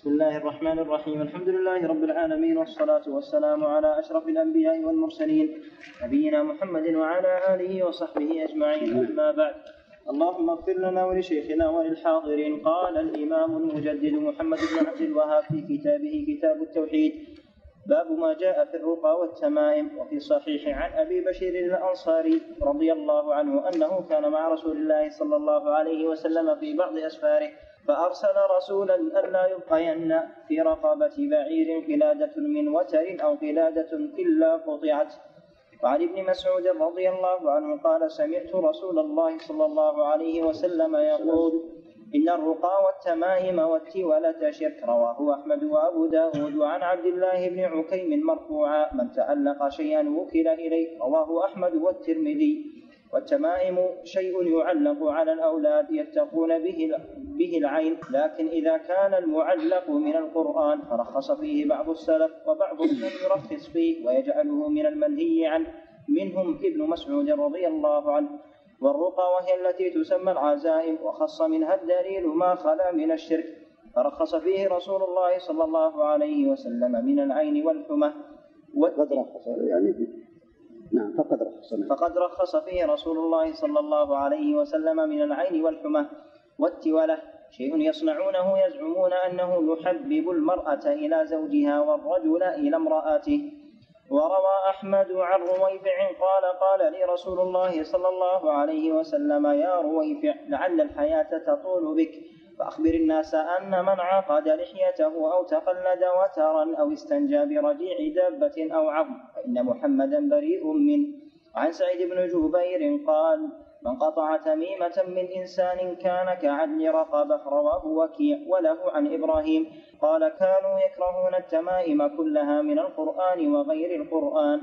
بسم الله الرحمن الرحيم الحمد لله رب العالمين والصلاة والسلام على أشرف الأنبياء والمرسلين نبينا محمد وعلى آله وصحبه أجمعين أما بعد اللهم اغفر لنا ولشيخنا وللحاضرين قال الإمام المجدد محمد بن عبد الوهاب في كتابه كتاب التوحيد باب ما جاء في الرقى والتمائم وفي الصحيح عن ابي بشير الانصاري رضي الله عنه انه كان مع رسول الله صلى الله عليه وسلم في بعض اسفاره فأرسل رسولا ألا يبقين في رقبة بعير قلادة من وتر أو قلادة إلا قطعت. وعن ابن مسعود رضي الله عنه قال سمعت رسول الله صلى الله عليه وسلم يقول إن الرقى والتمائم والتولة شرك. رواه أحمد وأبو داود. وعن عبد الله بن عكيم مرفوعا من تألق شيئا وكل إليه. رواه أحمد والترمذي. والتمائم شيء يعلق على الأولاد يتقون به به العين لكن إذا كان المعلق من القرآن فرخص فيه بعض السلف وبعضهم يرخص فيه ويجعله من المنهي عنه. منهم ابن مسعود رضي الله عنه. والرقى وهي التي تسمى العزائم وخص منها الدليل ما خلا من الشرك. فرخص فيه رسول الله صلى الله عليه وسلم من العين والحمى. رخص يعني نعم فقد رخص فقد رخص فيه رسول الله صلى الله عليه وسلم من العين والحمى والتولة. شيء يصنعونه يزعمون أنه يحبب المرأة إلى زوجها والرجل إلى امرأته. وروى أحمد عن رويفع قال قال لي رسول الله صلى الله عليه وسلم يا رويفع لعل الحياة تطول بك. فأخبر الناس أن من عقد لحيته أو تقلد وترا أو استنجى برجيع دابة أو عظم فإن محمدا بريء منه. وعن سعيد بن جبير قال من قطع تميمة من إنسان كان كعدل رقبة رواه وكيع وله عن إبراهيم. قال كانوا يكرهون التمائم كلها من القرآن وغير القرآن.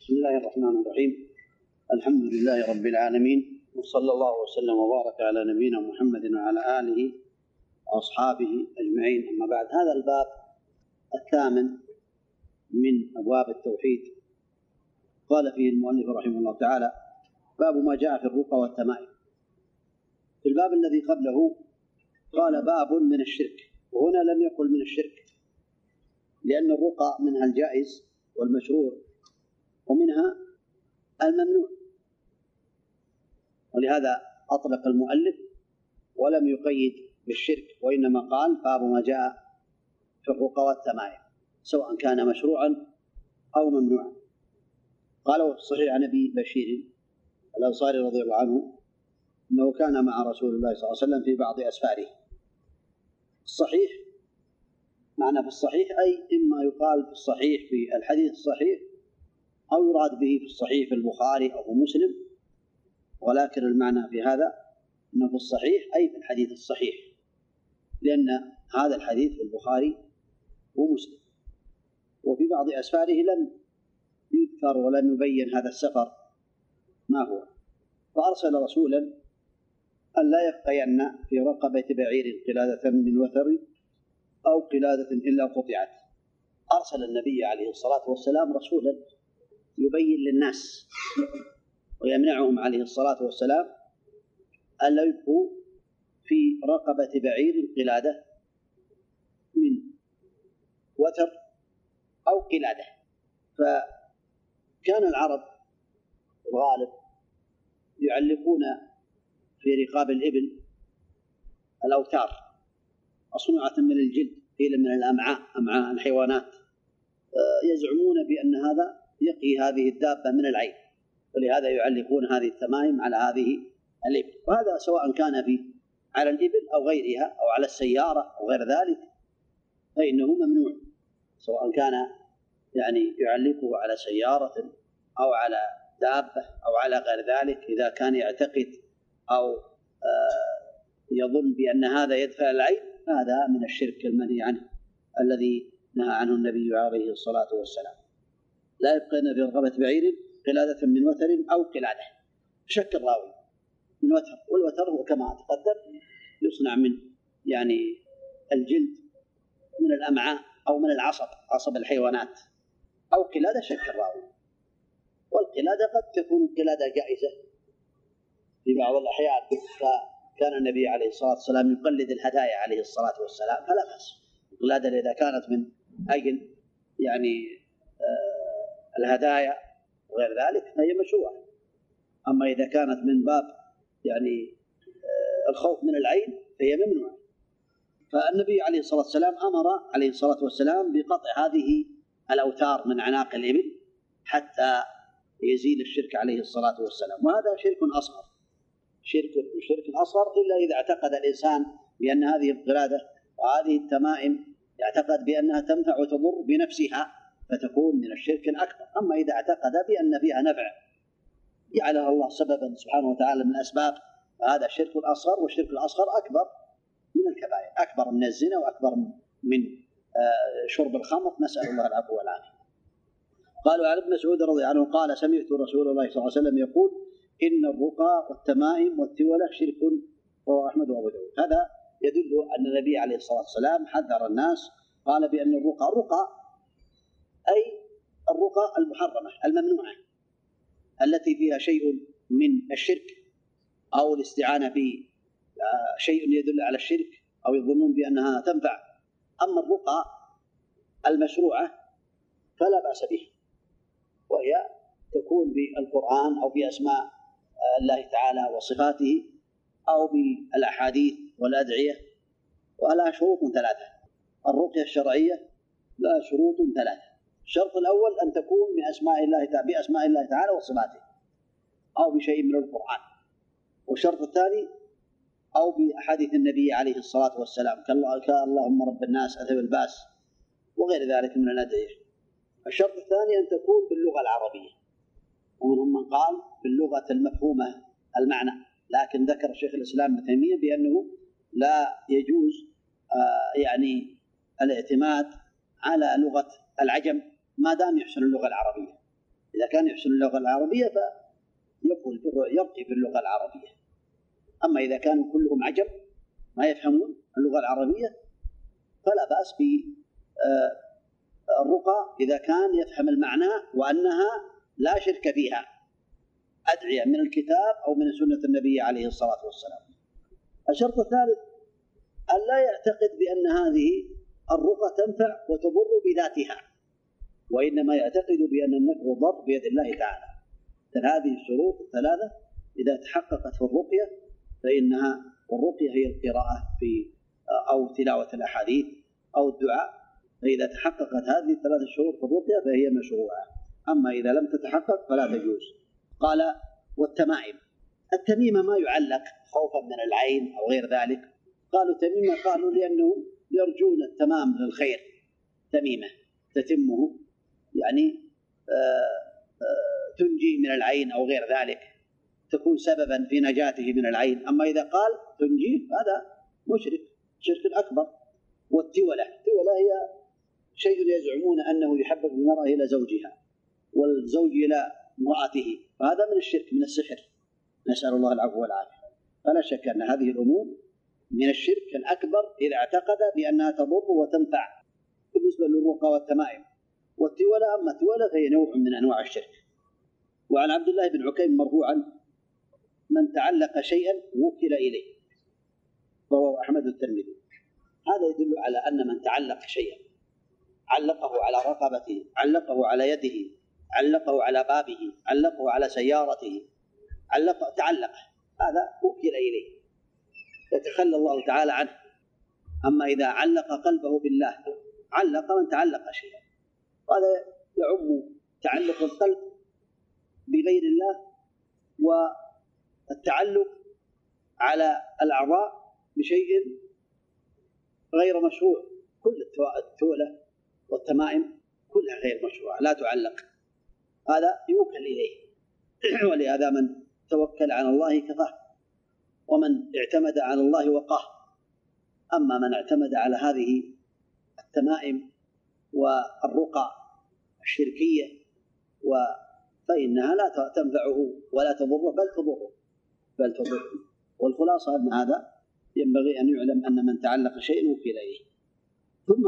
بسم الله الرحمن الرحيم. الحمد لله رب العالمين. وصلى الله وسلم وبارك على نبينا محمد وعلى آله وأصحابه أجمعين. أما بعد هذا الباب الثامن من أبواب التوحيد. قال فيه المؤلف رحمه الله تعالى باب ما جاء في الرقى والتمائم. في الباب الذي قبله قال باب من الشرك وهنا لم يقل من الشرك لأن الرقى منها الجائز والمشروع ومنها الممنوع. ولهذا أطلق المؤلف ولم يقيد بالشرك وإنما قال باب ما جاء في الرقى والتمائم سواء كان مشروعا أو ممنوعا. قال وفي الصحيح عن أبي بشير الأنصاري رضي الله عنه أنه كان مع رسول الله صلى الله عليه وسلم في بعض أسفاره. الصحيح معنى في الصحيح أي إما يقال في الصحيح في الحديث الصحيح أو يراد به في الصحيح في البخاري أو في مسلم ولكن المعنى في هذا أنه في الصحيح أي في الحديث الصحيح. لأن هذا الحديث في البخاري ومسلم وفي بعض أسفاره لم يذكر ولم يبين هذا السفر. ما هو؟ فأرسل رسولا أن لا يبقين في رقبة بعير قلادة من وثر أو قلادة إلا قطعت. أرسل النبي عليه الصلاة والسلام رسولا يبين للناس ويمنعهم عليه الصلاة والسلام ألا يبقوا في رقبة بعير قلادة من وتر أو قلادة. فكان العرب الغالب يعلقون في رقاب الإبل الأوتار مصنوعة من الجلد قيل من الأمعاء أمعاء الحيوانات. آه، يزعمون بأن هذا يقي هذه الدابة من العين. ولهذا يعلقون هذه التمائم على هذه الإبل. وهذا سواء كان في على الإبل أو غيرها أو على السيارة أو غير ذلك فإنه ممنوع. سواء كان يعني يعلقه على سيارة أو على دابة أو على غير ذلك إذا كان يعتقد أو آه، يظن بأن هذا يدفع العين هذا من الشرك المنهي عنه الذي نهى عنه النبي عليه الصلاة والسلام. لا يبقين في رغبة بعير قلادة من وتر أو قلادة. شك الراوي. من وتر والوتر هو كما تقدم يصنع من يعني الجلد من الأمعاء أو من العصب عصب الحيوانات. أو قلادة شك الراوي. والقلادة قد تكون قلادة جائزة. في بعض الأحيان فكان النبي عليه الصلاة والسلام يقلد الهدايا عليه الصلاة والسلام فلا بأس. الغلادة إذا كانت من أجل يعني آه الهدايا وغير ذلك فهي مشروعة. أما إذا كانت من باب يعني آه الخوف من العين فهي ممنوعة. فالنبي عليه الصلاة والسلام أمر عليه الصلاة والسلام بقطع هذه الأوتار من أعناق الإبل حتى يزيل الشرك عليه الصلاة والسلام. وهذا شرك أصغر. شرك شرك أصغر إلا إذا اعتقد الإنسان بأن هذه القلادة وهذه التمائم يعتقد بأنها تنفع وتضر بنفسها. فتكون من الشرك الأكبر. أما إذا اعتقد بأن فيها نفع جعلها الله سببا سبحانه وتعالى من الأسباب فهذا الشرك الأصغر والشرك الأصغر أكبر من الكبائر أكبر من الزنا وأكبر من آه، شرب الخمر. نسأل الله العفو والعافية. قالوا عن ابن مسعود رضي الله عنه قال سمعت رسول الله صلى الله عليه وسلم يقول إن الرقى والتمائم والتولة شرك. رواه أحمد وأبو داود. هذا يدل أن النبي عليه الصلاة والسلام حذر الناس قال بأن الرقى الرقى أي الرقى المحرمة الممنوعة التي فيها شيء من الشرك أو الاستعانة في آه، يدل على الشرك أو يظنون بأنها تنفع. أما الرقى المشروعة فلا بأس به وهي تكون بالقرآن أو بأسماء آه، الله تعالى وصفاته أو بالأحاديث والأدعية ولها شروط ثلاثة. الرقية الشرعية لها شروط ثلاثة. الشرط الأول أن تكون بأسماء الله تعالى بأسماء الله تعالى وصفاته أو بشيء من القرآن. والشرط الثاني أو بأحاديث النبي عليه الصلاة والسلام كاللهم رب الناس أذهب البأس وغير ذلك من الأدعية. الشرط الثاني أن تكون باللغة العربية. ومنهم من قال باللغة المفهومة المعنى. لكن ذكر شيخ الإسلام ابن تيمية بأنه لا يجوز آه يعني الاعتماد على لغة العجم. ما دام يحسن اللغة العربية. إذا كان يحسن اللغة العربية فيقول يبقي باللغة العربية. أما إذا كانوا كلهم عجم ما يفهمون اللغة العربية فلا بأس بالرقى آه، إذا كان يفهم المعنى وأنها لا شرك فيها. أدعية من الكتاب أو من سنة النبي عليه الصلاة والسلام. الشرط الثالث أن لا يعتقد بأن هذه الرقى تنفع وتضر بذاتها. وإنما يعتقد بأن النفع والضر بيد الله تعالى. هذه الشروط الثلاثة إذا تحققت في الرقية فإنها والرقية هي القراءة في أو تلاوة الأحاديث أو الدعاء. فإذا تحققت هذه الثلاث شروط في الرقية فهي مشروعة. أما إذا لم تتحقق فلا تجوز. قال والتمائم. التميمة ما يعلق خوفا من العين أو غير ذلك. قالوا تميمة قالوا لأنه يرجون التمام للخير. تميمة تتمه يعني آه، آه، تنجي من العين أو غير ذلك تكون سببا في نجاته من العين. أما إذا قال تنجيه هذا مشرك شرك أكبر. والتولة التولة هي شيء يزعمون أنه يحبب المرأة إلى زوجها والزوج إلى امرأته. فهذا من الشرك من السحر. نسأل الله العفو والعافية. فلا شك أن هذه الأمور من الشرك الأكبر إذا اعتقد بأنها تضر وتنفع. بالنسبة للرقى والتمائم. والتولة أما التولة فهي نوع من أنواع الشرك. وعن عبد الله بن عكيم مرفوعا من تعلق شيئا وكل إليه. رواه أحمد الترمذي هذا يدل على أن من تعلق شيئا علقه على رقبته علقه على يده علقه على بابه علقه على سيارته علق تعلق. هذا وكل إليه. يتخلى الله تعالى عنه. أما إذا علق قلبه بالله علق من تعلق شيئا. هذا يعم تعلق القلب بغير الله والتعلق على الأعضاء بشيء غير مشروع. كل التولة والتمائم كلها غير مشروعة لا تعلق. هذا يوكل إليه. ولهذا من توكل على الله كفاه ومن اعتمد على الله وقاه. أما من اعتمد على هذه التمائم والرقى الشركية فإنها لا تنفعه ولا تضره بل تضره بل تضره. والخلاصة أن هذا ينبغي أن يعلم أن من تعلق شيء وكل إليه. ثم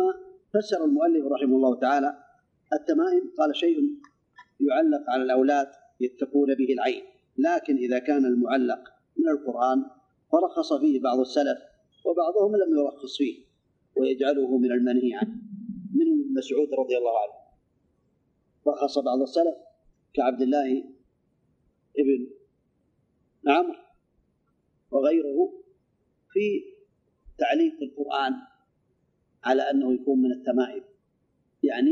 فسر المؤلف رحمه الله تعالى التمائم قال شيء يعلق على الأولاد يتقون به العين. لكن إذا كان المعلق من القرآن فرخص فيه بعض السلف وبعضهم لم يرخص فيه ويجعله من المنهي عنه. من مسعود رضي الله عنه. رخص بعض السلف كعبد الله ابن عمرو وغيره في تعليق القرآن على أنه يكون من التمائم يعني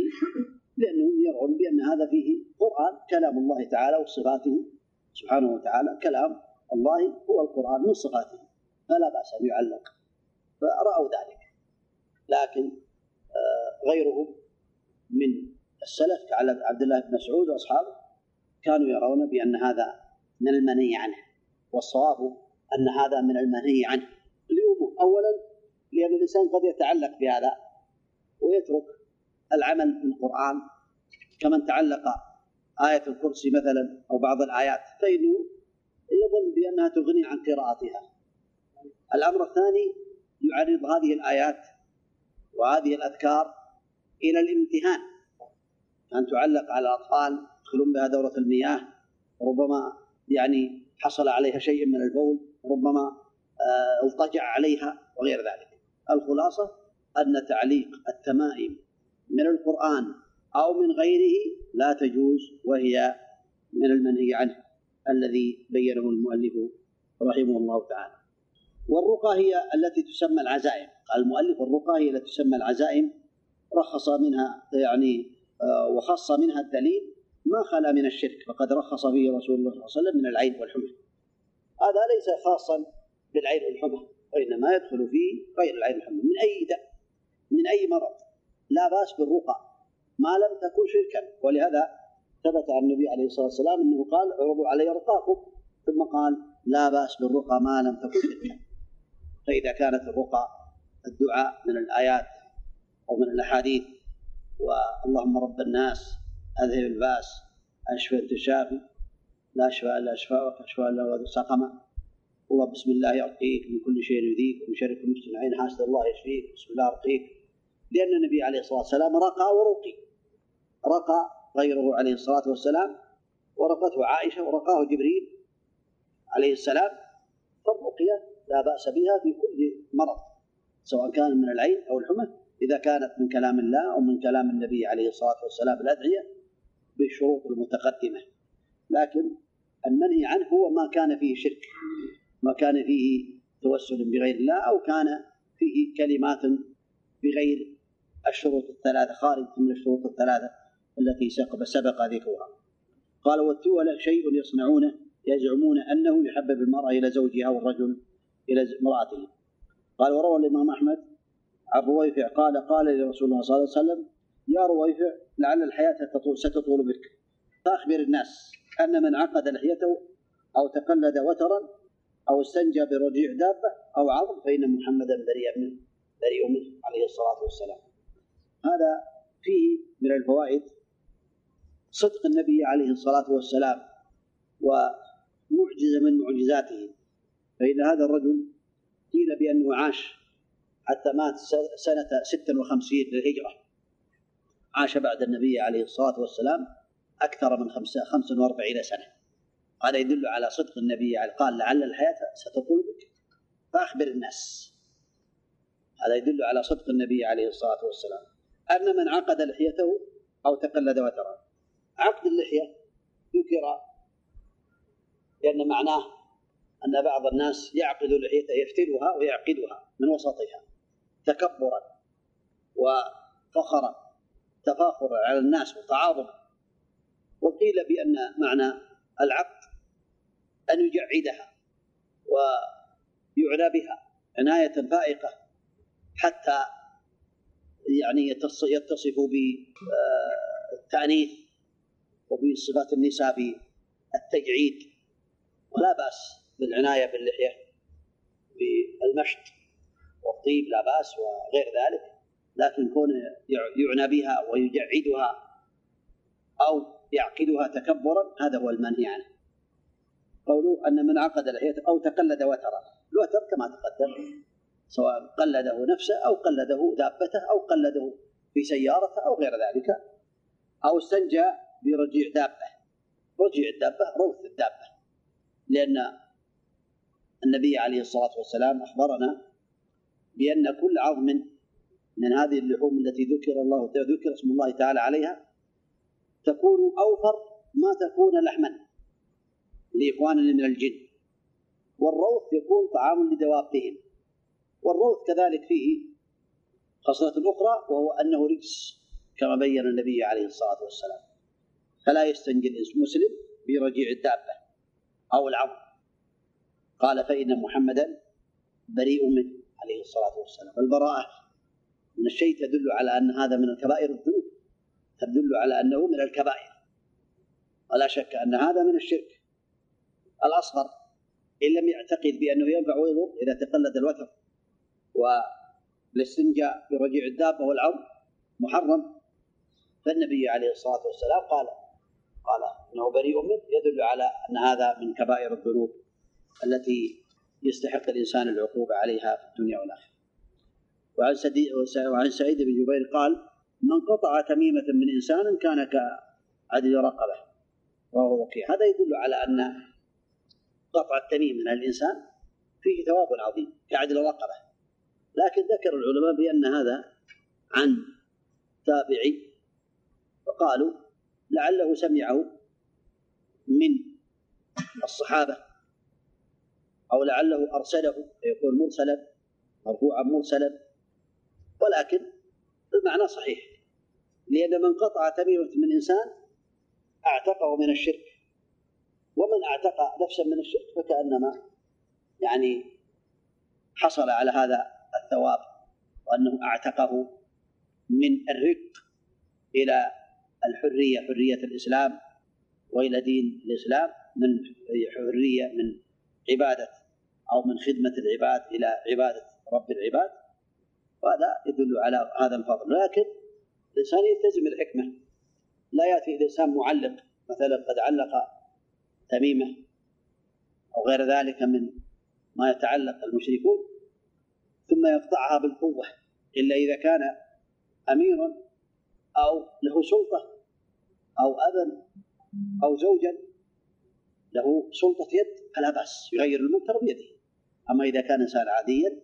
لأنهم يرون بأن هذا فيه قرآن كلام الله تعالى وصفاته سبحانه وتعالى. كلام الله هو القرآن من صفاته فلا بأس أن يعلق. فرأوا ذلك. لكن آه، غيرهم من السلف كعبد الله بن مسعود واصحابه كانوا يرون بأن هذا من المنهي عنه والصواب أن هذا من المنهي عنه. لأمور اولا لأن الإنسان قد يتعلق بهذا ويترك العمل بالقران كمن تعلق آية الكرسي مثلا أو بعض الآيات فإنه يظن بأنها تغني عن قراءتها. الأمر الثاني يعرض هذه الآيات وهذه الأذكار إلى الامتهان. أن تعلق على الأطفال يدخلون بها دورة المياه ربما يعني حصل عليها شيء من البول ربما آه، التجع عليها وغير ذلك. الخلاصة أن تعليق التمائم من القرآن أو من غيره لا تجوز وهي من المنهي عنه الذي بينه المؤلف رحمه الله تعالى. والرقى هي التي تسمى العزائم. قال المؤلف الرقى هي التي تسمى العزائم رخص منها يعني آه، وخص منها الدليل ما خلا من الشرك فقد رخص فيه رسول الله صلى الله عليه وسلم من العين والحمى. هذا ليس خاصا بالعين والحمى وإنما يدخل فيه غير العين والحمى من أي داء من أي مرض. لا بأس بالرقى ما لم تكن شركا. ولهذا ثبت عن النبي عليه الصلاة والسلام أنه قال اعرضوا علي رقاكم. ثم قال لا بأس بالرقى ما لم تكن شركا. فإذا كانت الرقى الدعاء من الآيات أو من الأحاديث واللهم رب الناس اذهب الباس اشفى انت شافي لا شفاء الا شفاءك شفاء الا هو سقما هو بسم الله يرقيك من كل شيء يؤذيك ومن شر كل عين حاسد الله يشفيك بسم الله يرقيك لأن النبي عليه الصلاه والسلام رقى ورقي رقى غيره عليه الصلاه والسلام ورقته عائشه ورقاه جبريل عليه السلام فالرقيه لا باس بها في كل مرض سواء كان من العين أو الحمى إذا كانت من كلام الله أو من كلام النبي عليه الصلاة والسلام الأدعية بالشروط المتقدمة. لكن المنهي عنه هو ما كان فيه شرك ما كان فيه توسل بغير الله أو كان فيه كلمات بغير الشروط الثلاثة خارج من الشروط الثلاثة التي سبق ذكرها. قال والتولى شيء يصنعونه يزعمون أنه يحبب المرأة إلى زوجها والرجل إلى امرأته. قال وروى الإمام أحمد عن رويفع قال قال لرسول الله صلى الله عليه وسلم يا رويفع لعل الحياة ستطول بك. فأخبر الناس أن من عقد لحيته أو تقلد وترا أو استنجى برجيع دابة أو عظم فإن محمدا بريء منه بريء منه عليه الصلاة والسلام. هذا فيه من الفوائد صدق النبي عليه الصلاة والسلام ومعجزة من معجزاته. فإن هذا الرجل قيل بأنه عاش حتى مات سنة 56 للهجرة. عاش بعد النبي عليه الصلاة والسلام أكثر من 45 سنة. هذا يدل على صدق النبي قال لعل الحياة ستطول بك. فأخبر الناس. هذا يدل على صدق النبي عليه الصلاة والسلام. أن من عقد لحيته أو تقلد وترى. عقد اللحية ذكر لأن معناه أن بعض الناس يعقد لحيته يفتلها ويعقدها من وسطها. تكبرا وفخرا تفاخرا على الناس وتعاظما. وقيل بأن معنى العقد أن يجعدها ويعنى بها عناية فائقة حتى يعني يتصف بالتأنيث وبصفات النساء بالتجعيد. ولا بأس بالعناية باللحية بالمشط. والطيب لا بأس وغير ذلك لكن كون يعنى بها ويجعدها أو يعقدها تكبرا هذا هو المنهي عنه. قوله أن من عقد لحيته أو تقلد وترا الوتر كما تقدم سواء قلده نفسه أو قلده دابته أو قلده في سيارته أو غير ذلك أو استنجى برجيع دابه رجيع الدابة روث الدابة. لأن النبي عليه الصلاة والسلام أخبرنا بأن كل عظم من هذه اللحوم التي ذكر الله ذكر اسم الله تعالى عليها تكون أوفر ما تكون لحما لإخواننا من الجن. والروث يكون طعام لدوابهم والروث كذلك فيه خصلة أخرى وهو أنه رجس كما بين النبي عليه الصلاة والسلام. فلا يستنجي المسلم برجيع الدابة أو العظم. قال فإن محمدا بريء منه. عليه الصلاة والسلام. البراءة من الشيء تدل على أن هذا من الكبائر الذنوب تدل على أنه من الكبائر. ولا شك أن هذا من الشرك. الأصغر إن لم يعتقد بأنه ينفع ويضر إذا تقلد الوتر والاستنجاء برجيع الدابة والعظم محرم. فالنبي عليه الصلاة والسلام قال قال إنه بريء منه يدل على أن هذا من كبائر الذنوب التي يستحق الإنسان العقوبة عليها في الدنيا والآخرة. وعن وعن سعيد بن جبير قال: من قطع تميمة من إنسان كان كعدل رقبة وهو وقيع، هذا يدل على أن قطع التميم من الإنسان فيه ثواب عظيم كعدل رقبة. لكن ذكر العلماء بأن هذا عن تابعي وقالوا لعله سمعه من الصحابة أو لعله أرسله فيكون مرسلا مرفوعا مرسلا. ولكن المعنى صحيح لأن من قطع تميمة من إنسان أعتقه من الشرك. ومن أعتق نفسا من الشرك فكأنما يعني حصل على هذا الثواب وأنه أعتقه من الرق إلى الحرية حرية الإسلام وإلى دين الإسلام من حرية من عبادة أو من خدمة العباد إلى عبادة رب العباد وهذا يدل على هذا الفضل. لكن الإنسان يلتزم الحكمة. لا يأتي الإنسان معلق مثلا قد علق تميمة أو غير ذلك من ما يتعلق المشركون ثم يقطعها بالقوة إلا إذا كان أميرا أو له سلطة أو أبا أو زوجا له سلطة يد فلا بأس يغير المنكر بيده. أما إذا كان إنسان عاديا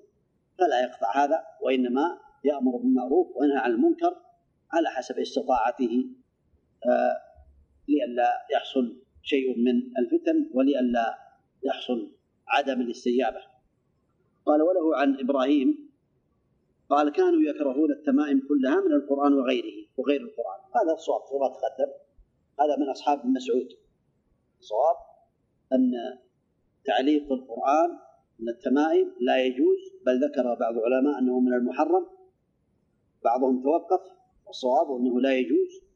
فلا يقطع هذا وإنما يأمر بالمعروف وينهى عن المنكر على حسب استطاعته آه لئلا يحصل شيء من الفتن ولئلا يحصل عدم الاستجابة قال وله عن إبراهيم قال كانوا يكرهون التمائم كلها من القرآن وغيره وغير القرآن. هذا الصواب كما تقدم. هذا من أصحاب ابن مسعود. الصواب أن تعليق القرآن من التمائم لا يجوز بل ذكر بعض العلماء أنه من المحرم. بعضهم توقف والصواب أنه لا يجوز.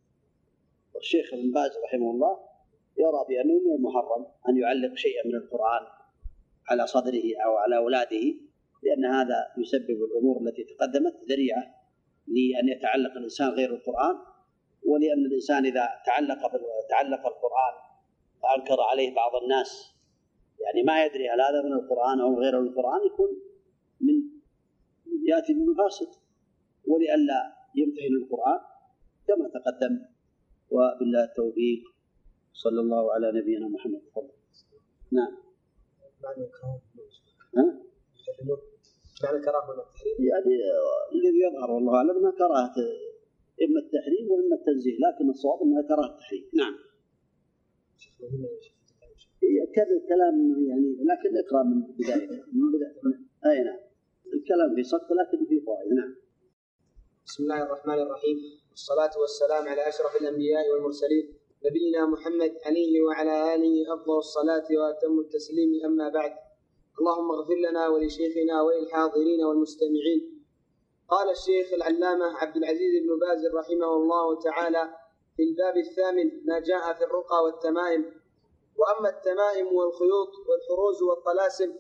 والشيخ ابن باز رحمه الله يرى بأنه من المحرم أن يعلق شيئا من القرآن على صدره أو على أولاده لأن هذا يسبب الأمور التي تقدمت ذريعة لأن يتعلق الإنسان غير القرآن ولأن الإنسان إذا تعلق تعلق القرآن فأنكر عليه بعض الناس يعني ما يدري هل هذا من القرآن أو غير القرآن يكون من يأتي من مفاسد. ولئلا يمتهن القرآن كما تقدم. وبالله التوفيق. صلى الله على نبينا محمد. تفضل. نعم. ها؟ معنى كراهه ولا التحريم؟ يعني الذي يظهر والله أعلم أنها كراهة إما التحريم وإما التنزيه لكن الصواب أنها كراهة التحريم. نعم. كذا الكلام يعني لكن اقرأ من بداية من بداية. أي نعم. الكلام في سقط لكن في فوائد. نعم. بسم الله الرحمن الرحيم. والصلاة والسلام على أشرف الأنبياء والمرسلين نبينا محمد عليه وعلى آله أفضل الصلاة وأتم التسليم أما بعد. اللهم اغفر لنا ولشيخنا وللحاضرين والمستمعين. قال الشيخ العلامة عبد العزيز بن باز رحمه الله تعالى في الباب الثامن ما جاء في الرقى والتمائم. وأما التمائم والخيوط والحروز والطلاسم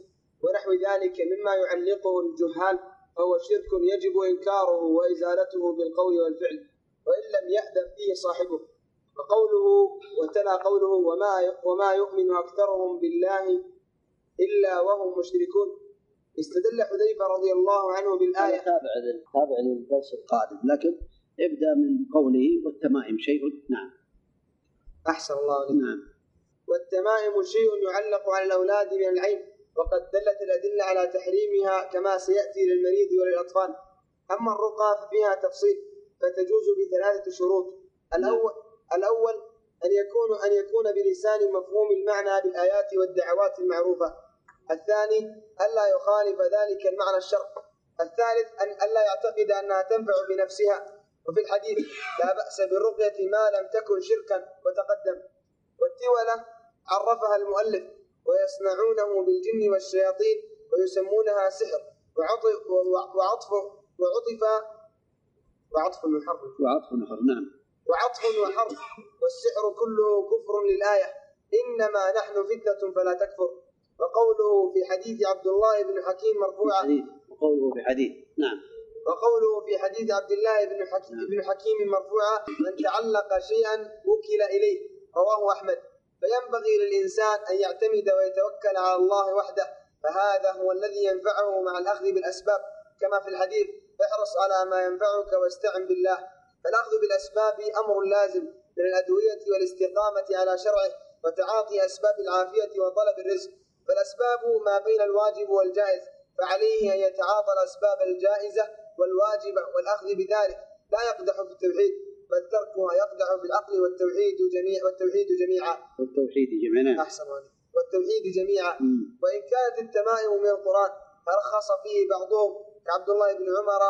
ونحو ذلك مما يعلقه الجهال فهو شرك يجب إنكاره وإزالته بالقول والفعل وإن لم يأذن فيه صاحبه. وقوله وتلا قوله وما وما يؤمن أكثرهم بالله إلا وهم مشركون. استدل حذيفة رضي الله عنه بالآية. تابع تابع للدرس القادم لكن ابدأ من قوله والتمائم شيء. نعم. أحسن الله نعم. والتمائم شيء يعلق على الأولاد من العين وقد دلت الأدلة على تحريمها كما سيأتي للمريض وللأطفال. أما الرقى ففيها تفصيل فتجوز بثلاثة شروط. الأول الأول أن يكون أن يكون بلسان مفهوم المعنى بالآيات والدعوات المعروفة. الثاني ألا يخالف ذلك المعنى الشرع الثالث أن ألا يعتقد أنها تنفع بنفسها. وفي الحديث لا بأس بالرقية ما لم تكن شركا وتقدم والتولة عرفها المؤلف ويصنعونه بالجن والشياطين ويسمونها سحر. وعطف وعطف وعطف وعطف محرم وعطف نحر نعم. وعطف وحرف والسحر كله كفر للآية. إنما نحن فتنة فلا تكفر. وقوله في حديث عبد الله بن حكيم مرفوعا وقوله في حديث. نعم. وقوله في حديث عبد الله بن حكيم, بن حكيم مرفوعا من تعلق شيئا وكل إليه. رواه أحمد. فينبغي للإنسان أن يعتمد ويتوكل على الله وحده فهذا هو الذي ينفعه مع الأخذ بالأسباب. كما في الحديث احرص على ما ينفعك واستعن بالله. فالأخذ بالأسباب أمر لازم من الأدوية والاستقامة على شرعه وتعاطي أسباب العافية وطلب الرزق. فالأسباب ما بين الواجب والجائز فعليه أن يتعاطى الأسباب الجائزة والواجبة والأخذ بذلك. لا يقدح في التوحيد. بل تركها يقدح في العقل والتوحيد جميع والتوحيد جميعا. والتوحيد جميعا. أحسن والتوحيد جميعا. وإن كانت التمائم من القرآن فرخص فيه بعضهم كعبد الله بن عمر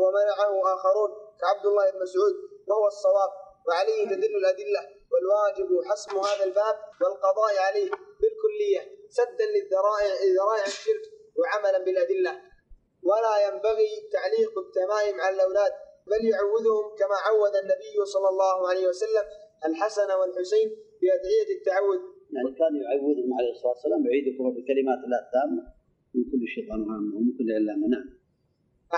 ومنعه آخرون كعبد الله بن مسعود وهو الصواب. وعليه تدل الأدلة. والواجب حسم هذا الباب والقضاء عليه بالكلية. سدا للذرائع ذرائع الشرك وعملا بالأدلة. ولا ينبغي تعليق التمائم على الأولاد. بل يعوذهم كما عود النبي صلى الله عليه وسلم الحسن والحسين بأدعية التعوذ. يعني كان يعوذهم عليه الصلاة والسلام يعيذكم بكلمات الله التامه من كل شيطان وهم ومن كل علامه نعم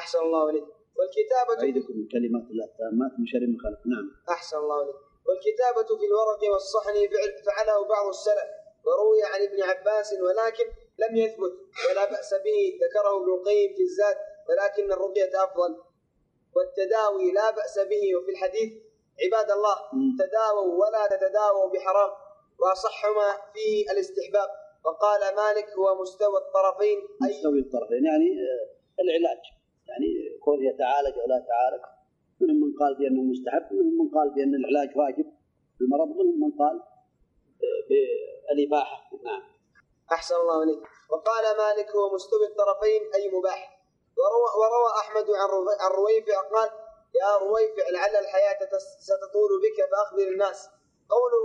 أحسن الله إليك. والكتابة يعيذكم بكلمات الله التامات من شر ما خلق. نعم. أحسن الله إليك. والكتابة في الورق والصحن فعل فعله بعض السلف وروي عن ابن عباس ولكن لم يثبت ولا بأس به ذكره ابن القيم في الزاد ولكن الرقية أفضل. والتداوي لا بأس به. وفي الحديث عباد الله. تداووا ولا تتداووا بحرام وأصح ما فيه الاستحباب. وقال مالك هو مستوى الطرفين أي مستوي الطرفين يعني آه، العلاج. يعني كون يتعالج أو لا يتعالج منهم من قال بأنه مستحب ومنهم من قال بأن العلاج واجب المرض ومنهم من قال آه، بالإباحة. نعم. أحسن الله عليك وقال مالك هو مستوي الطرفين أي مباح. وروى أحمد عن رو- عن رويفع قال يا رويفع لعل الحياة ستطول بك فأخبر الناس. قوله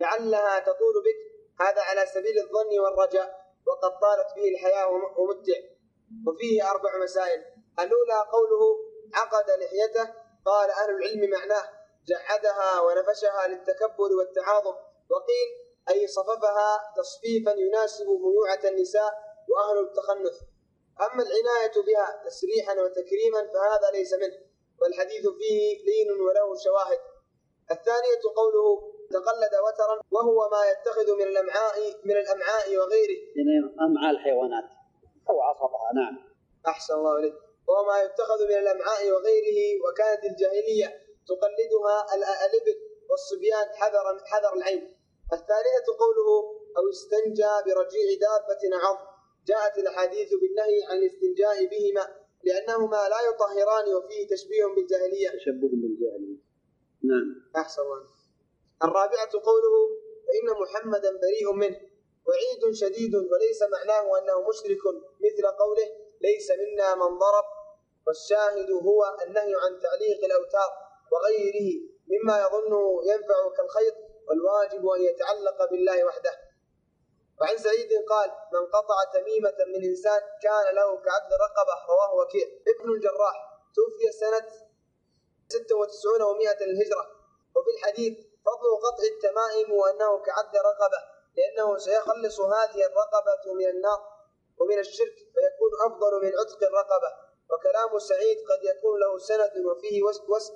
لعلها تطول بك هذا على سبيل الظن والرجاء وقد طالت به الحياة وم- ومتع. وفيه أربع مسائل. الأولى قوله عقد لحيته قال أهل العلم معناه جحدها ونفشها للتكبر والتعاظم. وقيل أي صففها تصفيفا يناسب ميوعة النساء وأهل التخنث. أما العناية بها تسريحا وتكريما فهذا ليس منه والحديث فيه لين وله شواهد. الثانية قوله تقلد وترا وهو ما يتخذ من الأمعاء من الأمعاء وغيره. يعني أمعاء الحيوانات. أو عصبها نعم. أحسن الله إليك. وهو ما يتخذ من الأمعاء وغيره وكانت الجاهلية تقلدها ال- الإبل والصبيان حذر حذر العين. الثالثة قوله أو استنجى برجيع دابة عظ جاءت الأحاديث بالنهي عن الاستنجاء بهما لأنهما لا يطهران وفيه تشبيه بالجاهلية. تشبه بالجاهلية. نعم. أحسن الله. الرابعة قوله فإن محمدا بريء منه وعيد شديد وليس معناه أنه مشرك مثل قوله ليس منا من ضرب والشاهد هو النهي عن تعليق الأوتار وغيره مما يظن ينفع كالخيط والواجب أن يتعلق بالله وحده. وعن سعيد قال من قطع تميمة من إنسان كان له كعبد رقبة رواه وكيع. ابن الجراح توفي سنة 96 و100 للهجرة. وفي الحديث فضل قطع التمائم وأنه كعبد رقبة لأنه سيخلص هذه الرقبة من النار ومن الشرك فيكون أفضل من عتق الرقبة. وكلام سعيد قد يكون له سند وفيه وس- وسم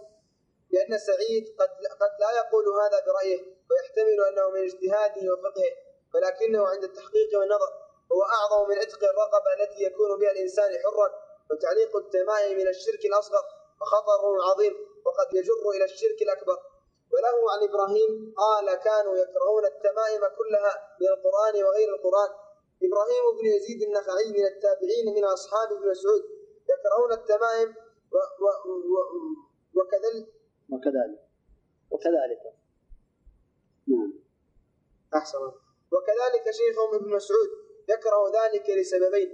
لأن سعيد قد قد لا يقول هذا برأيه ويحتمل أنه من اجتهاده وفقهه. ولكنه عند التحقيق والنظر هو أعظم من عتق الرقبة التي يكون بها الإنسان حرا وتعليق التمائم من الشرك الأصغر وخطره عظيم وقد يجر إلى الشرك الأكبر. وله عن إبراهيم قال كانوا يكرهون التمائم كلها من القرآن وغير القرآن إبراهيم بن يزيد النخعي من التابعين من أصحاب ابن مسعود يكرهون التمائم و- و- و- وكذلك وكذلك. وكذلك. نعم. أحسن وكذلك شيخهم ابن مسعود يكره ذلك لسببين.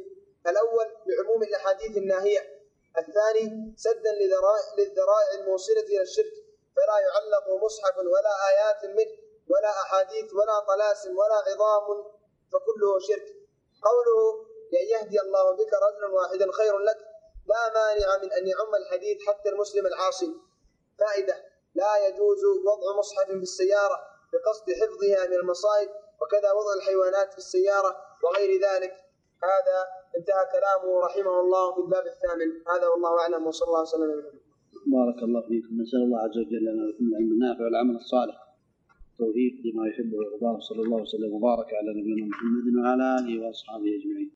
الأول لعموم الأحاديث الناهية. الثاني سدا لذرائع للذرائع الموصلة إلى الشرك فلا يعلق مصحف ولا آيات منه ولا أحاديث ولا طلاسم ولا عظام فكله شرك. قوله لأن يهدي الله بك رجلا واحدا خير لك لا مانع من أن يعم الحديث حتى المسلم العاصي. فائدة لا يجوز وضع مصحف في السيارة بقصد حفظها من المصائب وكذا وضع الحيوانات في السيارة وغير ذلك. هذا انتهى كلامه رحمه الله في الباب الثامن. هذا والله أعلم. وصلى الله وسلم. بارك الله فيكم. نسأل الله عز وجل لنا ولكم العلم النافع والعمل الصالح. توفيق لما يحب ويرضاه. صلى الله وسلم وبارك على نبينا محمد وعلى آله وأصحابه أجمعين.